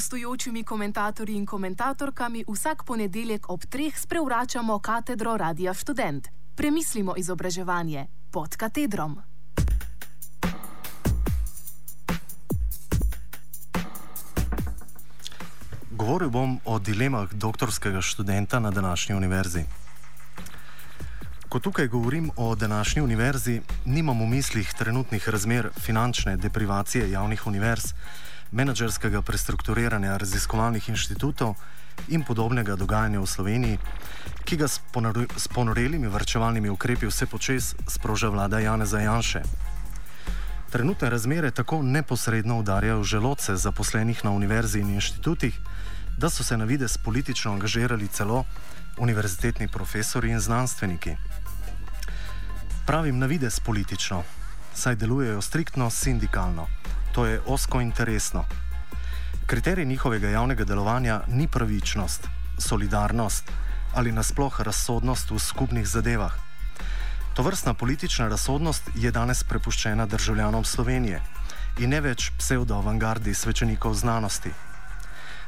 gostujočimi komentatorji in komentatorkami vsak ponedeljek ob treh sprevračamo katedro Radia Student. Premislimo izobraževanje pod katedrom. Govoril bom o dilemah doktorskega študenta na današnji univerzi. Ko tukaj govorim o današnji univerzi, nimam v mislih trenutnih razmer finančne deprivacije javnih univerz, menedžerskega prestrukturiranja raziskovalnih inštitutov in podobnega dogajanja v Sloveniji, ki ga s ponorelimi vrčevalnimi ukrepi vse počes sproža vlada Janeza Janše. Trenutne razmere tako neposredno udarjajo želodce zaposlenih na univerzi in inštitutih, da so se na vides politično angažirali celo univerzitetni profesori in znanstveniki. Pravim na vides politično, saj delujejo striktno sindikalno, to je osko interesno. Kriterij njihovega javnega delovanja ni pravičnost, solidarnost ali nasploh razsodnost v skupnih zadevah. To vrstna politična razsodnost je danes prepuščena državljanom Slovenije in ne več pseudo-avangardi svečenikov znanosti.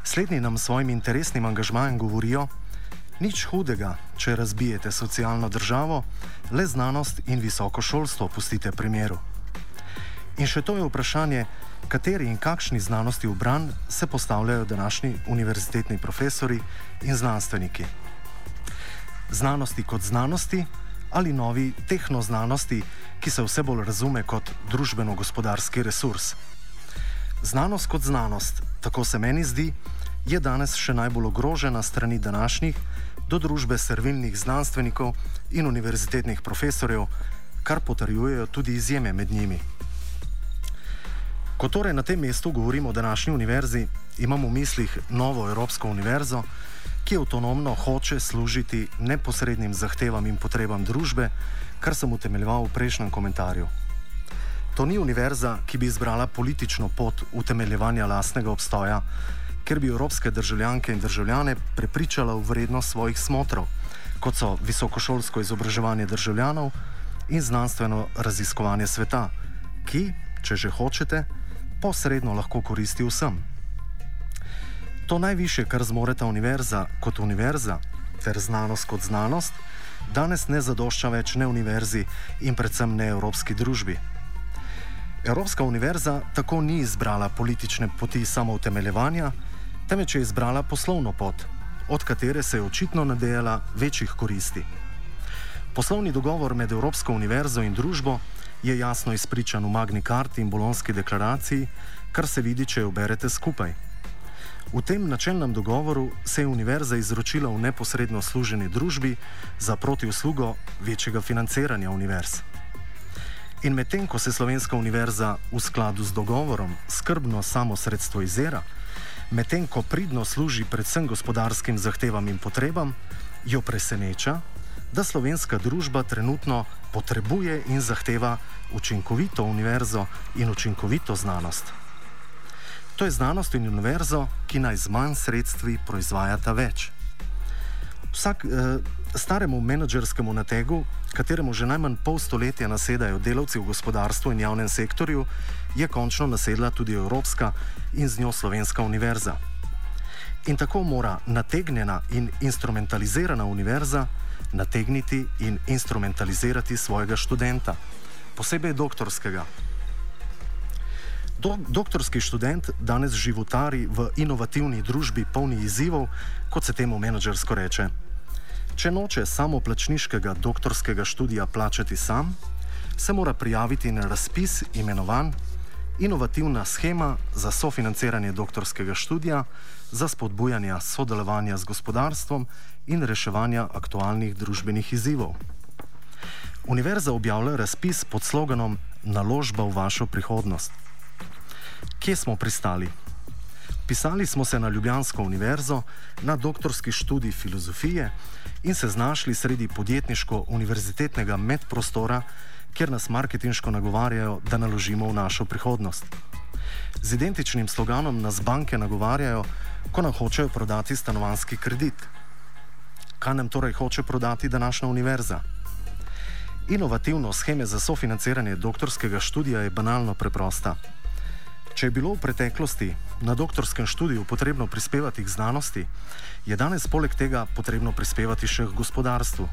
Slednji nam svojim interesnim angažmajem govorijo, nič hudega, če razbijete socialno državo, le znanost in visoko šolstvo pustite primeru. In še to je vprašanje, kateri in kakšni znanosti v bran se postavljajo današnji univerzitetni profesori in znanstveniki. Znanosti kot znanosti ali novi tehnoznanosti, ki se vse bolj razume kot družbeno-gospodarski resurs. Znanost kot znanost, tako se meni zdi, je danes še najbolj ogrožena strani današnjih do družbe servilnih znanstvenikov in univerzitetnih profesorjev, kar potrjujejo tudi izjeme med njimi. Ko torej na tem mestu govorimo o današnji univerzi, imamo v mislih novo Evropsko univerzo, ki avtonomno hoče služiti neposrednim zahtevam in potrebam družbe, kar sem utemeljeval v prejšnjem komentarju. To ni univerza, ki bi izbrala politično pot utemeljevanja lastnega obstoja, ker bi evropske državljanke in državljane prepričala v vrednost svojih smotrov, kot so visokošolsko izobraževanje državljanov in znanstveno raziskovanje sveta, ki, če že hočete, posredno lahko koristi vsem. To najviše, kar zmore ta univerza kot univerza, ter znanost kot znanost, danes ne zadošča več ne univerzi in predvsem ne evropski družbi. Evropska univerza tako ni izbrala politične poti samoutemeljevanja, temveč je izbrala poslovno pot, od katere se je očitno nadejala večjih koristi. Poslovni dogovor med Evropsko univerzo in družbo je jasno izpričan v Magni Karti in Bolonski deklaraciji, kar se vidi, če jo berete skupaj. V tem načelnem dogovoru se je univerza izročila v neposredno služenje družbi za protivslugo večjega financiranja univerz. In medtem, ko se Slovenska univerza v skladu z dogovorom skrbno samo sredstvo izera, medtem ko pridno služi predvsem gospodarskim zahtevam in potrebam, jo preseneča, da slovenska družba trenutno potrebuje in zahteva učinkovito univerzo in učinkovito znanost. To je znanost in univerzo, ki naj z manj sredstvi proizvajata več. Vsak eh, staremu menedžerskemu nategu, kateremu že najmanj pol stoletja nasedajo delavci v gospodarstvu in javnem sektorju, je končno nasedla tudi Evropska in z njo Slovenska univerza. In tako mora nategnjena in instrumentalizirana univerza nategniti in instrumentalizirati svojega študenta, posebej doktorskega. Do, doktorski študent danes životari v inovativni družbi polni izzivov, kot se temu menedžersko reče. Če noče samo plačniškega doktorskega študija plačati sam, se mora prijaviti na razpis imenovan Inovativna schema za sofinanciranje doktorskega študija za spodbujanje sodelovanja z gospodarstvom in reševanja aktualnih družbenih izzivov. Univerza objavlja razpis pod sloganom Naložba v vašo prihodnost. Kje smo pristali? Pisali smo se na Ljubljansko univerzo na doktorski študij filozofije in se znašli sredi podjetniško-univerzitetnega medprostora, kjer nas marketinško nagovarjajo, da naložimo v našo prihodnost. Z identičnim sloganom nas banke nagovarjajo, ko nam hočejo prodati stanovanski kredit. Kaj nam torej hoče prodati današnja univerza? Inovativno scheme za sofinanciranje doktorskega študija je banalno preprosta. Če je bilo v preteklosti na doktorskem študiju potrebno prispevati k znanosti, je danes poleg tega potrebno prispevati še k gospodarstvu.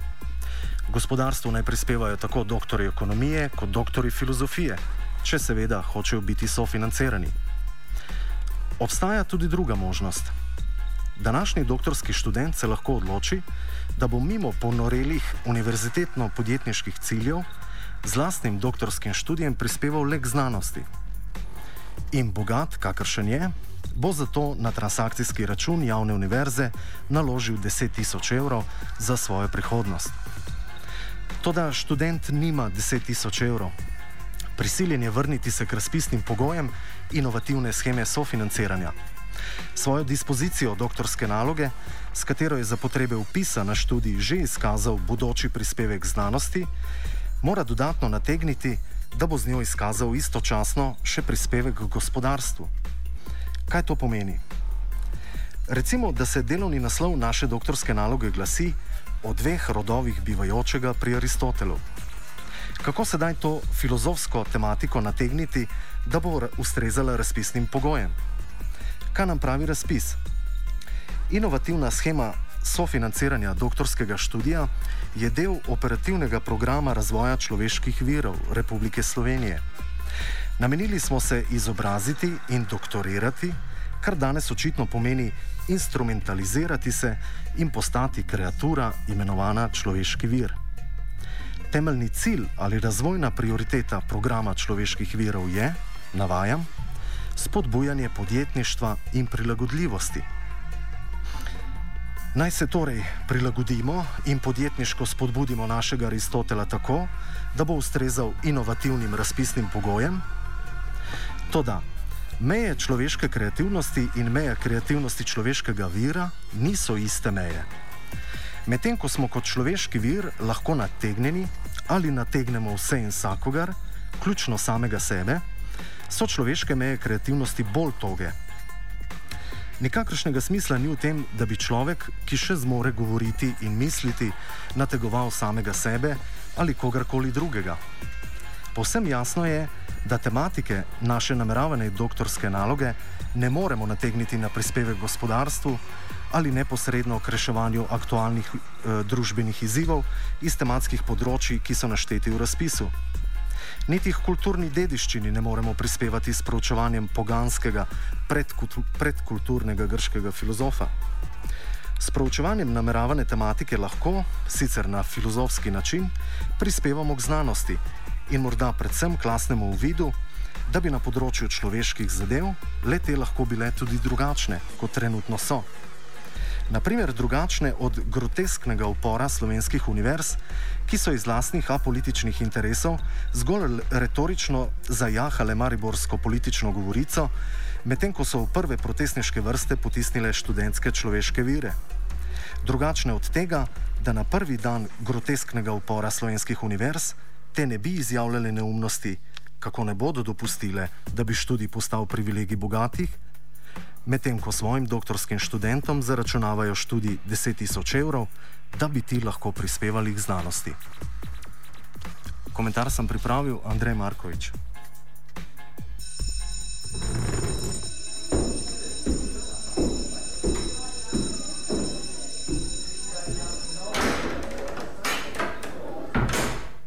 Gospodarstvu naj prispevajo tako doktori ekonomije kot doktori filozofije, če seveda hočejo biti sofinancirani. Obstaja tudi druga možnost. Današnji doktorski študent se lahko odloči, da bo mimo ponorelih univerzitetno-podjetniških ciljev z lastnim doktorskim študijem prispeval le k znanosti. In bogat, kakršen je, bo zato na transakcijski račun javne univerze naložil 10 tisoč evrov za svojo prihodnost. Toda študent nima 10 tisoč evrov. Prisiljen je vrniti se k razpisnim pogojem inovativne scheme sofinanciranja. Svojo dispozicijo doktorske naloge, s katero je za potrebe upisa na študij že izkazal bodoči prispevek znanosti, mora dodatno nategniti, da bo z njo izkazal istočasno še prispevek k gospodarstvu. Kaj to pomeni? Recimo, da se delovni naslov naše doktorske naloge glasi o dveh rodovih bivajočega pri Aristotelu. Kako sedaj to filozofsko tematiko nategniti, da bo ustrezala razpisnim pogojem? Kaj nam pravi razpis? Inovativna schema sofinanciranja doktorskega študija je del operativnega programa razvoja človeških virov Republike Slovenije. Namenili smo se izobraziti in doktorirati, kar danes očitno pomeni instrumentalizirati se in postati kreatura, imenovana človeški vir. Temeljni cilj ali razvojna prioriteta programa človeških virov je, navajam, spodbujanje podjetništva in prilagodljivosti. Naj se torej prilagodimo in podjetniško spodbudimo našega Aristotela tako, da bo ustrezal inovativnim razpisnim pogojem. Toda meje človeške kreativnosti in meje kreativnosti človeškega vira niso iste meje. Medtem ko smo kot človeški vir lahko nategnjeni ali nategnemo vse in vsakogar, ključno samega sebe, so človeške meje kreativnosti bolj toge. Nikakršnega smisla ni v tem, da bi človek, ki še zmore govoriti in misliti, nategoval samega sebe ali kogarkoli drugega. Povsem jasno je, da tematike naše nameravane doktorske naloge ne moremo nategniti na prispevek gospodarstvu ali neposredno k reševanju aktualnih e, družbenih izzivov iz tematskih področji, ki so našteti v razpisu. Niti k kulturni dediščini ne moremo prispevati s proučevanjem poganskega, predkulturnega grškega filozofa. S proučevanjem nameravane tematike lahko, sicer na filozofski način, prispevamo k znanosti in morda predvsem klasnemu uvidu, da bi na področju človeških zadev le te lahko bile tudi drugačne, kot trenutno so. Naprimer, drugačne od grotesknega upora slovenskih univerz, ki so iz lastnih apolitičnih interesov zgolj retorično zajahale mariborsko politično govorico, medtem ko so v prve protestniške vrste potisnile študentske človeške vire. Drugačne od tega, da na prvi dan grotesknega upora slovenskih univerz te ne bi izjavljale neumnosti, kako ne bodo dopustile, da bi študij postal privilegij bogatih medtem ko svojim doktorskim študentom zaračunavajo študij 10 tisoč evrov, da bi ti lahko prispevali k znanosti. Komentar sem pripravil Andrej Markovič.